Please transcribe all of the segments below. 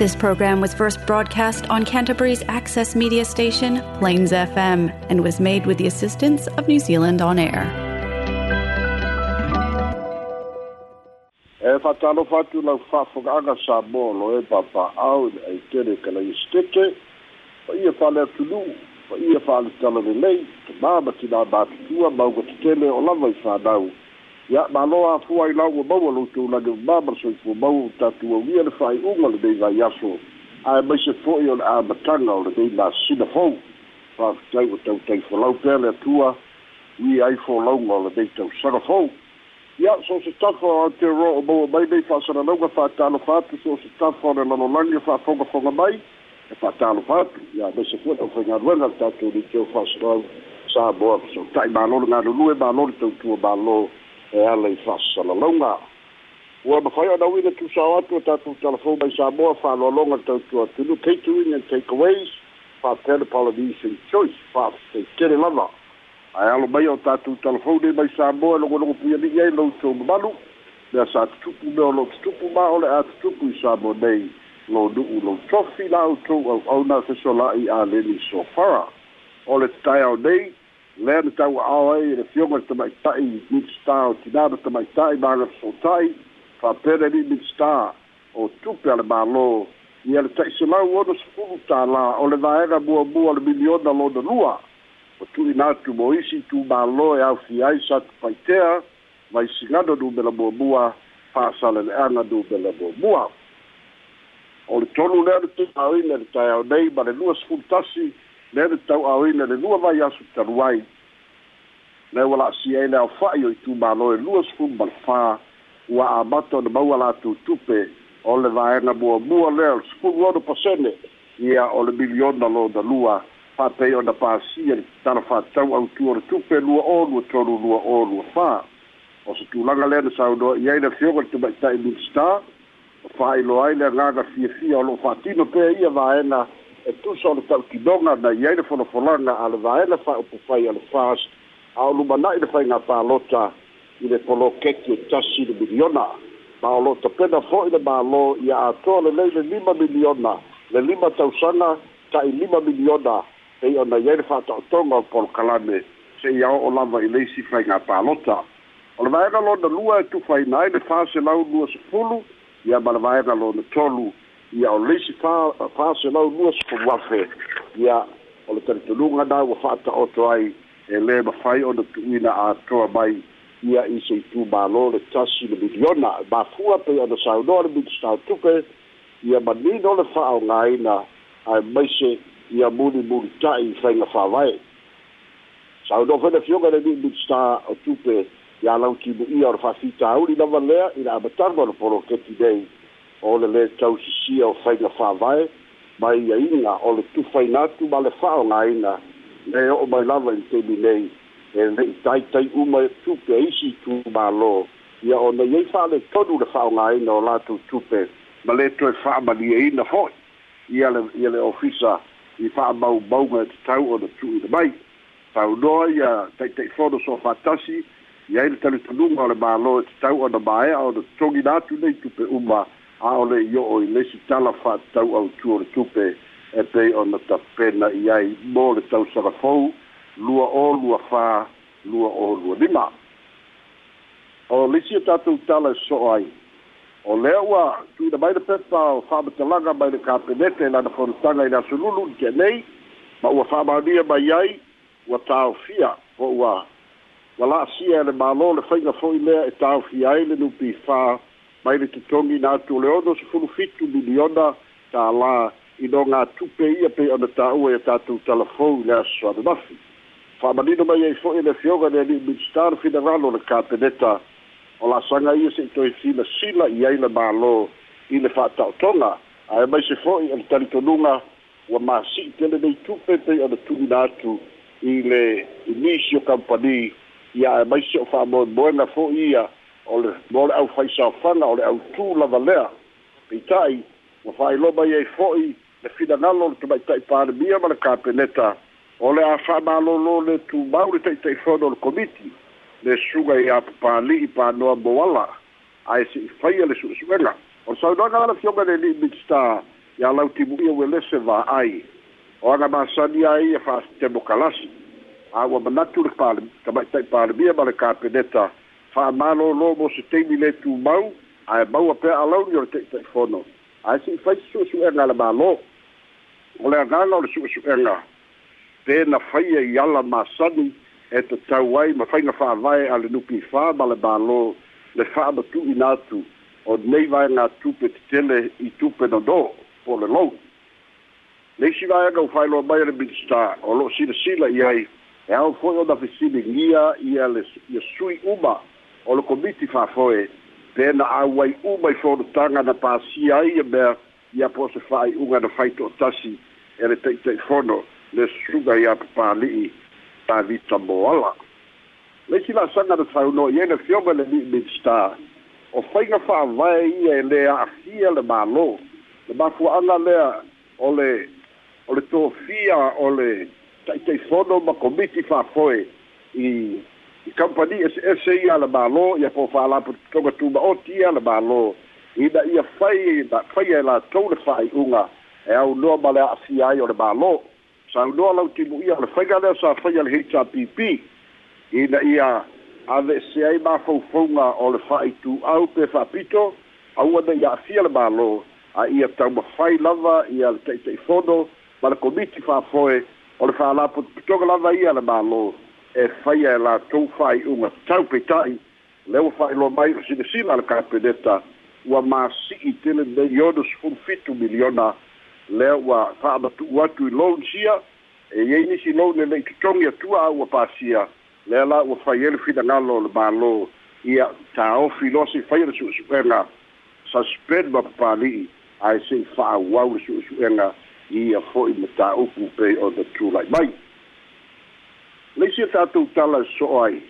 This program was first broadcast on Canterbury's access media station, Plains FM, and was made with the assistance of New Zealand On Air. E lau sa mōlo e ia ia tina mātutua, o i ia maloa afua i lau ua maua loutou lage mamala soifua mau tatou aulia le fa'ai'uga lenei vai aso. Ae maise fo'i o le amataga o lenei masina fou fa'afetai ua tautai folau pea le atua. Ia ai folauga o lenei tausaga fou ia so se tafa o te ro o maua mai nei fa'asalalauga fa'atalofa atu so se tafa o le e fa'afogafoga mai e fa'atalofa atu ia maise fo'i taufaigaluega le tatou liteo fa'asalau sa moa so ta'i mālo le galulue mālo le tautua mālo i fa'asalalauga ua mafai ona uina tusao atu o tatou talafou mai samoa fa'aloaloga le tautua catering and takeaways fa'apele polynesian choice fa'afeteitele lava. Ae alo mai o tatou talafou nei mai samoa e logologo puiali'i ai loutou mamalu. Mea sa tutupu o loo tutupu ma o le a tutupu i samoa nei lo nu'u lou tofi la outou au'auna fesola'i a leni sofara. O le tataeao nei lea na taua'ao ai le fioga le tama'ita'i midstar o tinā na tama'ita'i magasota'i faapele li'i midstar o tupe a le mālō. Ia le ta'iselau ona sefulu tālā o le vaega muamua le miliona lona lua o tu'ina atu mo isi tumālō e aufi ai sa tupaitea mai sigano numela muamua fa'asalele'aga numela muamua. O le tolu lea le tu'aoina le taeao nei ma le lua sefulu tasi le tau'aoina le lua vai asu talu ai le ua la'asia ai le aofa'i o i tumālō e lua sefulu ma le fā ua amata o le maua latou tupe o le vaega muamua lea o le sefulu ono pasene ia o le miliona lona lua fa'apei ona pasia le tala fa'atau autu o le tupe lua o lua tolu lua o lua fā o se tulaga lea na saunoa i ai le fioga le tamaita'i midstar o fa'ailoa ai le agaga fiafia o lo'o fa'atino pea ia vaena e tusa o le ta'utinoga na i ai le folafolaga a le vaena fa'aupufai a le fast a o lumana'i le palota i le polokeki o tasi le miliona ma o lo tapena fo'i le mālō ia atoa lelei le lima miliona le lima tausaga ta'i lima miliona pei ona iai le fa'ato'atoga o polokalame se'ia o'o lava i leisi faiga palota o le vaega lona lua e tufaina ai le faselau lua sefulu ia ma le vaega lona tolu ia o leisi faselau lua sefulu afe ia o le talitonuga na ua fa'ata'oto ai e lē mafai ona tu'uina atoa mai. Ia i se itumālō le tasi le miliona mafua pei ona saunoa le midstar tupe. Ia manino le fa'aogāina ae maise ia mulimuli ta'i faiga fāvae saunoa fai fioga le ni'i midstar o tupe ia lau timu'ia o le fa'afitauli lava lea i le amataga o le poloketi nei o le lē tausisia o faiga fāvae mai ia'iga o le tufaina atu ma le fa'aogāina e o'o mai lava i temi nei. E le'i taitai uma tupe isi tumālō ia ona iai fa'ale tonu le fa'aogāina o latou tupe. Ma lē toe fa'amalieina fo'i ia le ia le ofisa i fa'amaumauga e tatau ona tu'uina mai. Taunoa ia taʻitaʻifono so fatasi iai le talutanuga o le mālō e tatau ona maea ona togina atu nei tupe a o le i i lesi tala fa'atatau autu o le tupe e pei ona tapena i ai mo le tausagafou lua o lua fā lua o lua lima. O lisi o tatou tala e so'o ai. O lea ua tuina mai le pepa o fa'amatalaga mai le kapenete lana fonotaga i le asolulu i kenei ma ua fa'amaunia mai ai ua taofia o ua ua la'asia e le mālō le faiga fo'i lea e taofia ai le nupi mai le totogi na atu o le ono sefulu fitu miliona tālā i no ngā tupe ia pe ona tāua e tātou talafou i le aso ananafi fa'amanino mai ai fo'i le fioga le ali midstar federalo le kapeneta o la'asaga ia se'i toe fina sila i ai le mālō i le fa'ata'otoga ae mai se fo'i o le talitonuga ua masi'i tele nei tupe pei ona tu'ina atu i le inisio company. Ia e mai se o fa'amoemoega fo'i ia o le mo le ʻaufaisaofaga o le ʻautū lava lea. Peita'i ua fa'ailoa mai ai fo'i le finagalo le tamaita'i palemia ma le kapeneta o le a fa'amālōlō le tumau le le komiti le suga i apapali'i panoa moala. Ae se'i faia le su'esu'ega o le saunoaga ala fioga le li'i midstar ia lau timu'ia ue lese va'ai o aga masani ai e fa'asitemo kalasi a ua manatu le pale palemia ma le fa'amalōlō mo se teimi le tumau ae maua pea alauni o le te'ite'ifono ae se'i faisi su'esu'ega le mālō o le agaga o le su'esu'ega pena faia i ala masani e tatau ai ma faiga fa'avae a le nupi fā ma le mālō le fa'amatu'ina atu o nei vaega tupe tetele i tupe nodō po le lou leisi vaega ua failoa mai le minista o lo'o silasila i ai e ao fo'i ona fesiligia ia le ia sui uma o le komiti fa'afoe pena auai uma i fonotaga na pasia ai e mea ia po se fa'ai'uga na faito'atasi e le ta'ita'ifono le susuga iā papali'i tavita moala leisi la'asaga na taunoa i ai le fioga le li'i o faiga fa'avae ia e lē a'afia le mālō. Le mafua'aga lea o le o le tofia o le ta'itaifono ma komiti fa'afoe i kampani ese ese ia le mālō ia po fa'alapotoga tumaoti ia le mālō ina ia fai na faia e latou le fa'ai'uga e aunoa ma le a'afia ai o le mālō saunoa lau timu'ia o le faiga lea sa faia le hpp ina ia ave se ai mafaufauga o le fa'aitu'au pe ia afia le mālō a ia taumafai lava ia le ta'ita'ifono ma le komiti fa'afoe o le lava ia le mālō e faia e latou fa'ai'uga tau peita'i le ua fa'ailoa mai o silasila le kapeneta ua masi'i tele nei ono sefulu fitu miliona lea ua fa'amatu'u atu i loan sia e iai nisi loan e le'i totogi atua a ua pasia lea la ua fai ele finagalo le mālō ia taofi loa se faia le su'esu'ega suspend ma papali'i ae se'i fa'auau le su'esu'ega ia fo'i ma tāupu pei o na tula'i mai leisi tatou tala e so'o ai.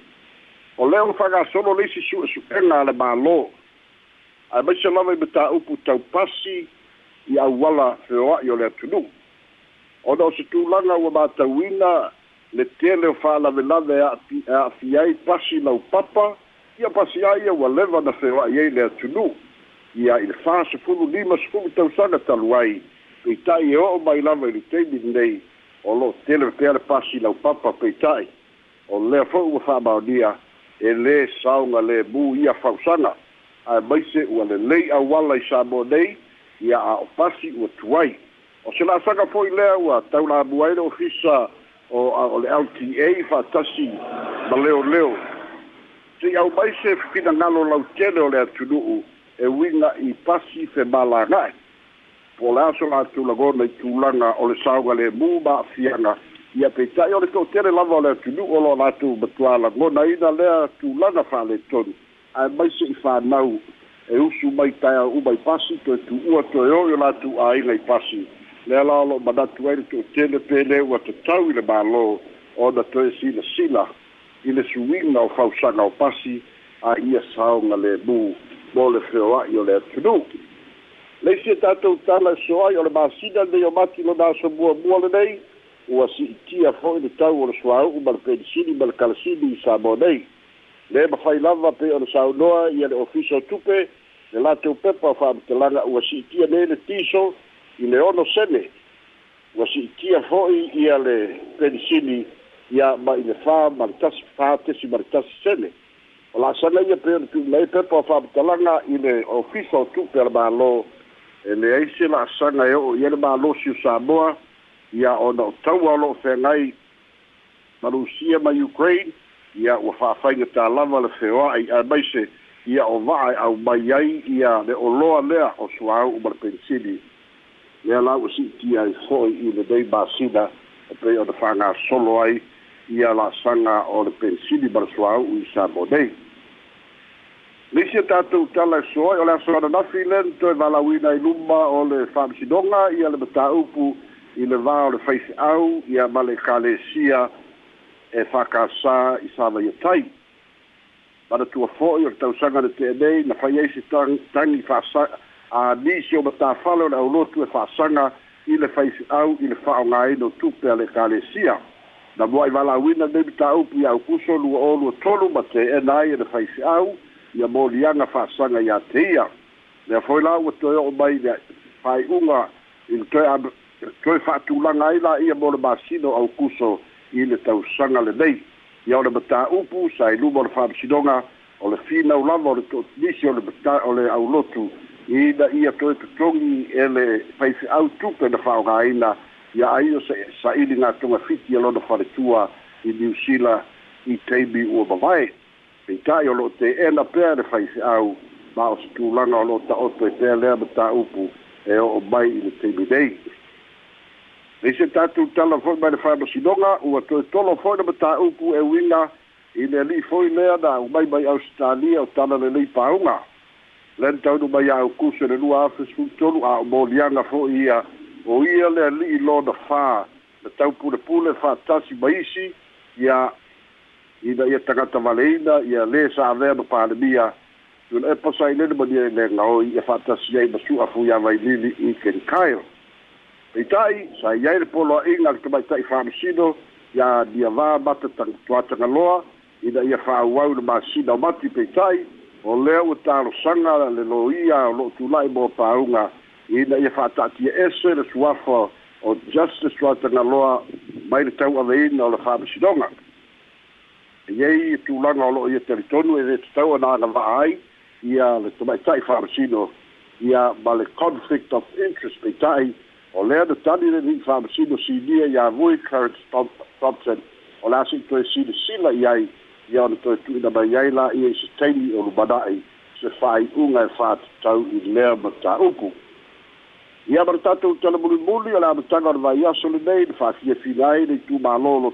O lea ua fa'agasolo leisi su'esu'ega le mālō. Ae maise lava i ma tāupu taupasi i auala feoa'i o le atunu'u ona o se tulaga ua matauina le tele o fa'alavelave e a'afi ai pasi lau papa ia pasi ai ua leva na feoa'i ai le atunuu ia i le fā sefulu lima sefulu tausaga talu ai. Peita'i e o'o mai lava i le teimi lenei o lo tele pea le pasi lau papa peita'i o lea fo'i ua fa'amaonia e lē saoga le mū ia fausaga ae maise ua lelei auala i sa nei ia a o pasi ua tuai. O se la'asaga fo'i lea ua taulamu ai le ofisa o o le LTA fa'atasi ma leoleo sei au mai se finagalo lautele o le atunu'u e uiga i pasi fe o le aso latulagona i tulaga o le sauga lemu ma afiaga ia peita'i o le to'atele lava o le atunu'u o lo latou matualagona ina lea tulaga fa'aletonu ae mai se'i fanau e usu mai tae uma i pasi toe tu'ua toe o'i o latou aiga i pasi. Le la o lo'o manatu ai le to'atele pele ua tatau i le mālō. Ona toe silasila i le suiga o fausaga o pasi a ia saoga lemu mo le feoa'i o le atunuu leisi e tatou tala e so ai o le masina nei o mati lona asomuamua lenei ua si'itia fo'i le tau o le suāu'u ma le penisini ma le kalasini i sa mo nei. Le mafai lava pe o le saunoa ia le ofisa o tupe le latou pepa o fa'amatalaga ua si'itia nei le tiso i le ono sene ua si'itia fo'i ia le penisili ia ma i le fā ma le tasi fā tesi ma le tasi sene o la'asaga ia pe ona tu'ulai pepa o fa'amatalaga i le ofisa o tupe a le mālō e leai se la'asaga e o'o ia le mālō siu samoa ia ona o taua o lo'o feagai ma rusia ma ukraine ia ua fa'afaiga tālava le feoa'i ae maise ia o va'a e au mai ai ia le oloa lea o suāu'u ma le penisili lea la ua si'itia ai fo'i i lenei masina e pei ona fa'agasolo ai ia la'asaga o le pensili ma le suāu'u i sa mo nei leisi e tatou tala e so ai o le aso ananafi len toe valauina i luma o le fa'amasinoga ia le matāupu i le vā o le faife'au ia ma le ekalesia e fa'akasā i sa vaiatai mana tua fo'i o le tausaga le te'enei na fai ai se tagi fa'asa a nisi o matafale o le aulotu e fa'asaga i le faife'au i le fa'aogāina o tupe a le ekalesia na moa i valauina nei mataupu ia aukuso lua o lua tolu ma te ena ai e le faife'au ia moliaga fa'asaga iā te ia lea foi la ua toe o'o mai lea fai'uga i toe a toe faatulaga ai la ia mo le masino au kuso i le tausaga lenei ia o le matā'upu sa i luma o le faamasinoga o le finau lava o le toʻatulisi o le mata o le aulotu ina ia toe totogi e le faife'au tupe na faaogāina ia ai o sa'ili gatuga fiti e lona faletua i niusila i taimi ua mavae peitaʻi o loo teena pea le faifeʻau ma o se o loo taoto e pea lea mataupu e o'o mai i le taimi nei tatou tala foi mai le whamasinoga, ua toe tolo foi na mata upu e winga i le li foi lea na u mai Australia o tala le lei paunga. Len taunu mai au kusa le lua a o molianga fo ia o ia le li lo na wha na tau pule pule wha tasi maisi ia ina ia tagata valeina ia lē saavea ma palemia ona e pasa ai lele mania e lega ia fa'atasi ai ma su'a fui availili i kenkail peita'i sai ai le poloa'iga a le tamaita'i fa'amasino ia niavā mata tagatoatagaloa ina ia fa'auau le masina o mati peita'i o lea ua talosaga le lo o lo'o tula'i mo pauga ina ia fa'ata'atia e ese le suafa o justice toatagaloa mai le tau aveina o le fa'amasinoga Iei tūlanga o lo ia teritonu e le tau ananga vaai, ia le kamai tai whamasino, ia ma le conflict of interest peitai, o lea na tani le ni whamasino si nia ia vui current Thompson o la si toe sila sila i ai ia ona toe tuina mai ai la ia i se teini o lumanai se whai unga e whaat tau i lea ma ta upu. Ia mara tatou tala muli muli o la matanga o le nei na whaakia whina ai nei tu ma lolo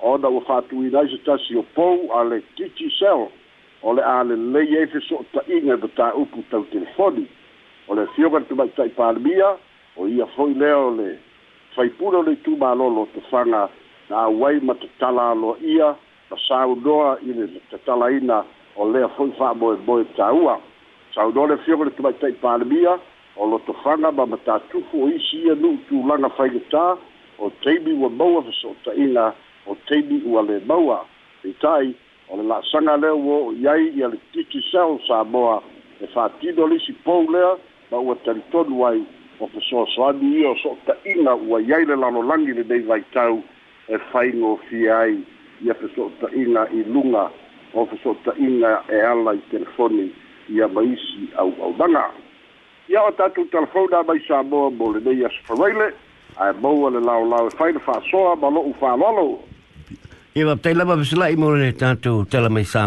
ona ua fa'atuinai se tasi o pou a le titi sel. O le a lelei ai feso ota'iga i ma tāupu tau telefoni. O le fioga le tumaita i palemia o ia fo'i lea o le faipule o le itumālolo o tafaga na auai ma tatala aloa ia ma saunoa i le tatalaina o lea fo'i fa'amoemoe tāua saunoa le fioga le tumaita i palemia o lotofaga ma matatufu o isi ia nu'u tulaga faigatā o teimi ua maua fesootaʻiga o teimi ua le maua. Itai o le laasaga lea ua oo iai ia le titi sel samoa. E fatino lisi pou lea ma ua talitonu ai o fesoasoani ia o so ota'iga ua iai le lalolagi lenei vaitau e faigofia ai ia feso ota'iga i luga o feso ota'iga e ala i telefoni ia ma isi auaunaga ia o tatou telefona mai samoa mo lenei asofaraile ae maua le laolao e fai le fa'asoa ma lo'u fālalo e wa tela va sla i mo le tanto mai sa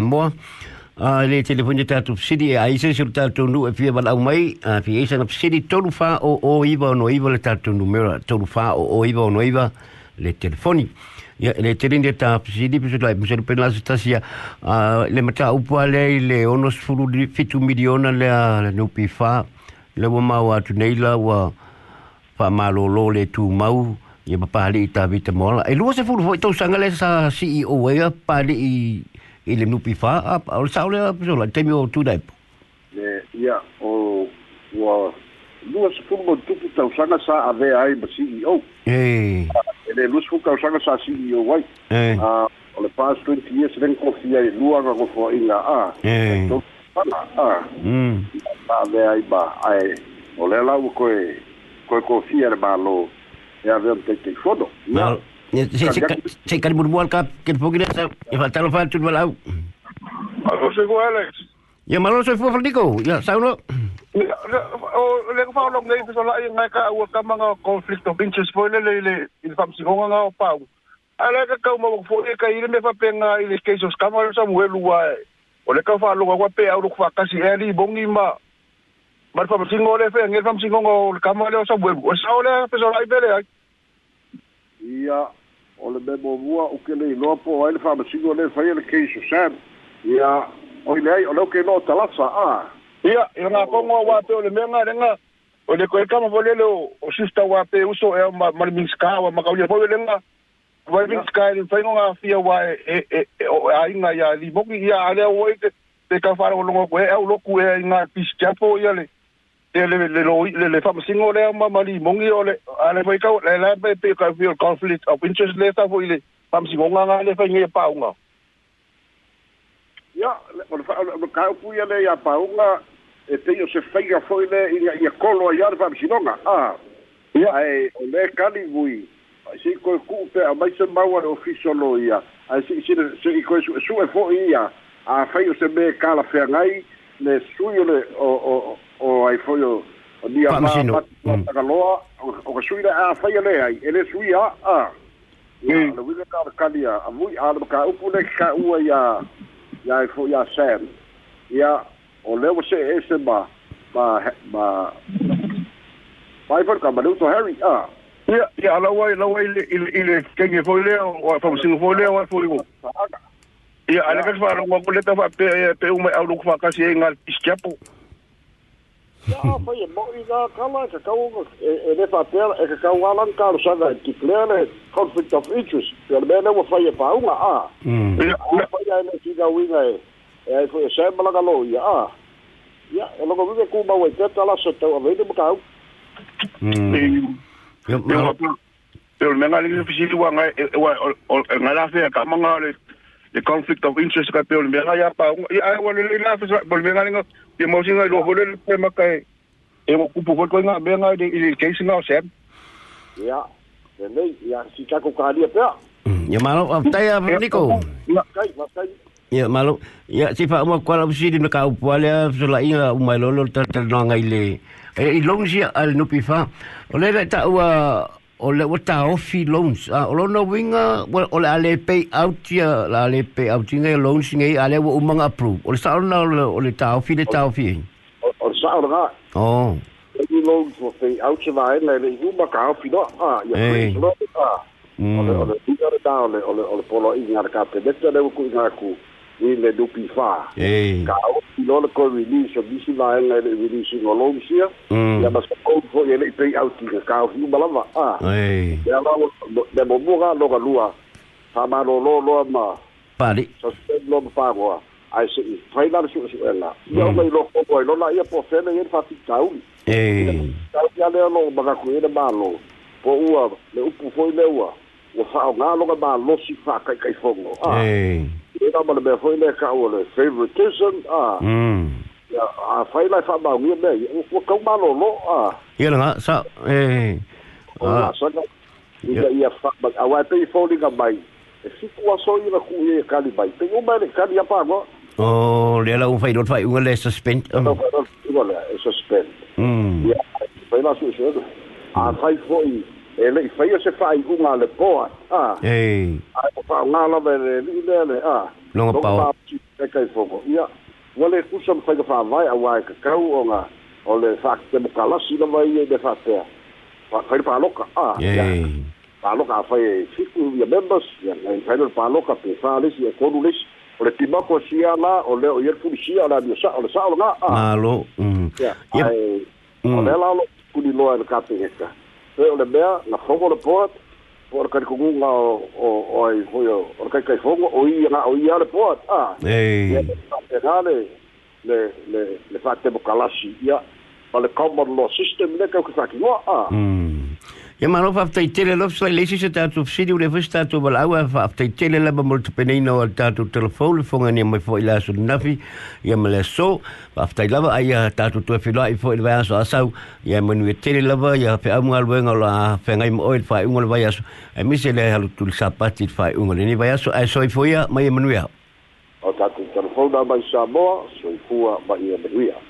a le telefoni te tanto sidi a ise sur tanto nu e fie va mai. A fie na sidi tolu fa o o iva no iva le tanto numera. tolu fa o o iva no iva le telefoni. Ya le tele ni tap sidi pisu la mo sur pena stasia a le mata upua ale le ono sfulu di fitu miliona le le no pifa le wa mau atu neila wa pa malolo le tu mau ia ma pali i tā vita mōla. E lua se furu fōi tau sangale sa CEO we pali i i le nupi whā, a o le saule a pisola, te mi o tūnei po. Ne, ia, o, ua, lua se furu mo tupu tau sanga sa a vea ai ma CEO. E. E le lua se furu tau sanga sa CEO wai. E. O le past 20 years ven kofi ai lua ngā kofua i a. E. Tau a. Mm. A vea ai ba, ai, o le lau koe, koe kofi ai le ba lo, jag har inte till foto. Ja. Sekar murmual ka que poquito y faltaron falta un balao. Aló, soy Alex. Ya malo soy fue Francisco, ya saulo. Le fa long ngai la ngai ka wa ka manga conflicto pinches spoiler le si pau. Me fa penga ma le famasingo le feage le famasingoga o le kama le o sabuelu o le sao lea fesolaʻi pele ai ia o le memoamua uke le iloa po ai le famasigo le faia le keiso sam ia o i leai o le okeinoa talasa a? Ia i gakogo auā pe o le mea galega o le koe kama foi lele o sista uā pe uso ea ma le minska ua makaulia foi lega vai minska e le faigoga afia uā e aiga ia limogi ia a lea uai te kaufalogologo koe e, au loku ea i ga pisikiapo ia le. le le le lo le le fa singo le ma ma mongi o le ale le mai kau le la pe ka fi conflict of interest le sa fo ile fa singo nga nga le fa nge pa unga ya le o fa o ka fu ya le ya pa unga e te yo se feiga fo ile i ya i kolo ya fa singo nga a ya e o le ka li bui si ko ku pe a mai se ma wa o fi so lo ya ai si si se ko su e fo ia a fa yo se be ka la fe ngai le sui o le o o o ai foi o o nia ma ma Mm. tagaloa o o ka sui le a a le ai, e le sui a a. Mm. le wile ka le kali a, a mui a le ka upu le ka ua ia e fo ia Sam. Ia, o leo se e se ma, ma, ma, mai ka ma to Harry, ah. Ia, ia, ala wai, ala wai, ile, ile, kenge foi o fa singo foi o foi. ia ale ka faalogoa ko leta faapeu mai auluku faakasi ai galipisi kiapu ia fai e mo'i kakala e kakau e le faapea e kakau alan kalosaga e declare le conflict of interest pea le mea leua fai e fauga a fai ae le tigauiga e e ai foi e sae malaga lo ia a ia e logoviga kumau ai teta lasa tau aveile makau Pero me nga le fisi wa nga wa nga la fe ka manga le the conflict of interest ka pe me ya pa i i want to laugh as but me ngani ngo ye mo singa lo ko le pe ma kai e wo ku pu ko nga be nga de case na sem ya. De nei ya si ka ko ka li pe ya malo ta ya niko ya kai ma kai ya malu, ya si fa mo ko la di me ka u pa le so la inga u ma lo lo ile e al nupifa. pi ta o le o ta ofi loans. A o lona winga o le ale pay out ya la le pay out ya loans nge a le o umanga approve. O le sa o na o le ta ofi le ta ofi o sa o na o loans o pay out ya vai le i uma ka ofi do a ya pay lo a o le o le o le o le polo i nga ka pe le ku nga ku. Ni le du pi fa. Eh. Ka o lo le ko release o bisi la le le release no lo sia. Mm. Ya mas ko fo ye le pe out ki ka o fi balava. Ah. Eh. Ya la le mo mo ga lo ga lua. Ha ma lo lo lo ma. Pari. So se lo fa go. Ai se fai la su su ela. Ya o lo ko ko lo la ia po fe le fa ti ka u. Eh. Ka ya le lo ba ka ku ye ba lo. Po ua le upu foi le ua. Wa fa o nga lo ga ba lo si fa kai kai fongo. Ah. e na mana me foi le ka o le favoritism a mm ya a fai la fa ba ngue me o ka ma lo lo a ye na sa e o la sa na ya ya fa ba a wa pe fo li ka bai e si ku a so i la ku ye ka li bai te o ma le ka li pa go o le la un fai lo fai un le suspend o no fa lo suspend mm ya fai la su su a fai fo i e le fai se fai unga le poa. Ah. Eh. Ai o pa nga la ve le li le le ah. Longa Longa pau. pau e kai fogo. Ia. Wale kusa mo fai fa vai a wai ka kau o nga o le fa te mo kala si na vai e de fa te. Fa fai pa loka ah. ia. Eh. Pa loka fai fiku ia members ia ngai fai pa loka pe fa le si e konu le o le timako sia la o le o ye fu sia la dio sa o le sa o nga ah. Malo. Mm. Ia. Yep. Ai o Mm. le la lo kuni loa le kape eka. fe o le mea na fogo le poa o le kai kumunga o ai hui o o le kai fogo o ia a o ia le poa a. Ei. Le le le le fa te kalashi ia o le common system le kau ki whaki ngoa a Ia ma rofa aftai tele lof sa ilesi se tatu fsidi ule fwis tatu wala awa aftai tele la ba multa penaina wala tatu telefon le fonga ni amai fwoi la asu nafi ia ma lea so. Aftai lava ai a tatu tue filoa i fwoi le vai asu asau ia ma nui tele lava ia fe amu alu enga ula fe oil fai unga vai asu e misi le halu tuli sapati fai unga ni vai asu ai soi fwoi a ma ia o tatu telefon da mai Samoa soi fua ma ia ma